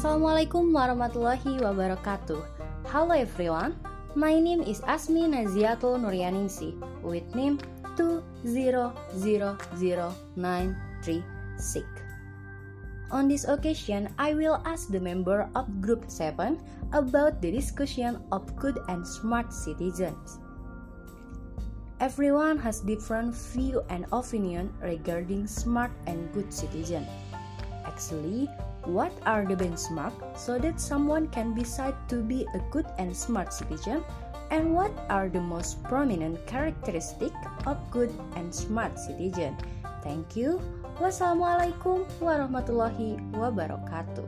Assalamualaikum warahmatullahi wabarakatuh. Hello everyone. My name is Asmi Naziatul Nuryaningsi with name 2000936. On this occasion, I will ask the member of Group 7 about the discussion of good and smart citizens. Everyone has different view and opinion regarding smart and good citizen. Actually, what are the benchmark so that someone can decide to be a good and smart citizen? And what are the most prominent characteristic of good and smart citizen? Thank you. Wassalamualaikum warahmatullahi wabarakatuh.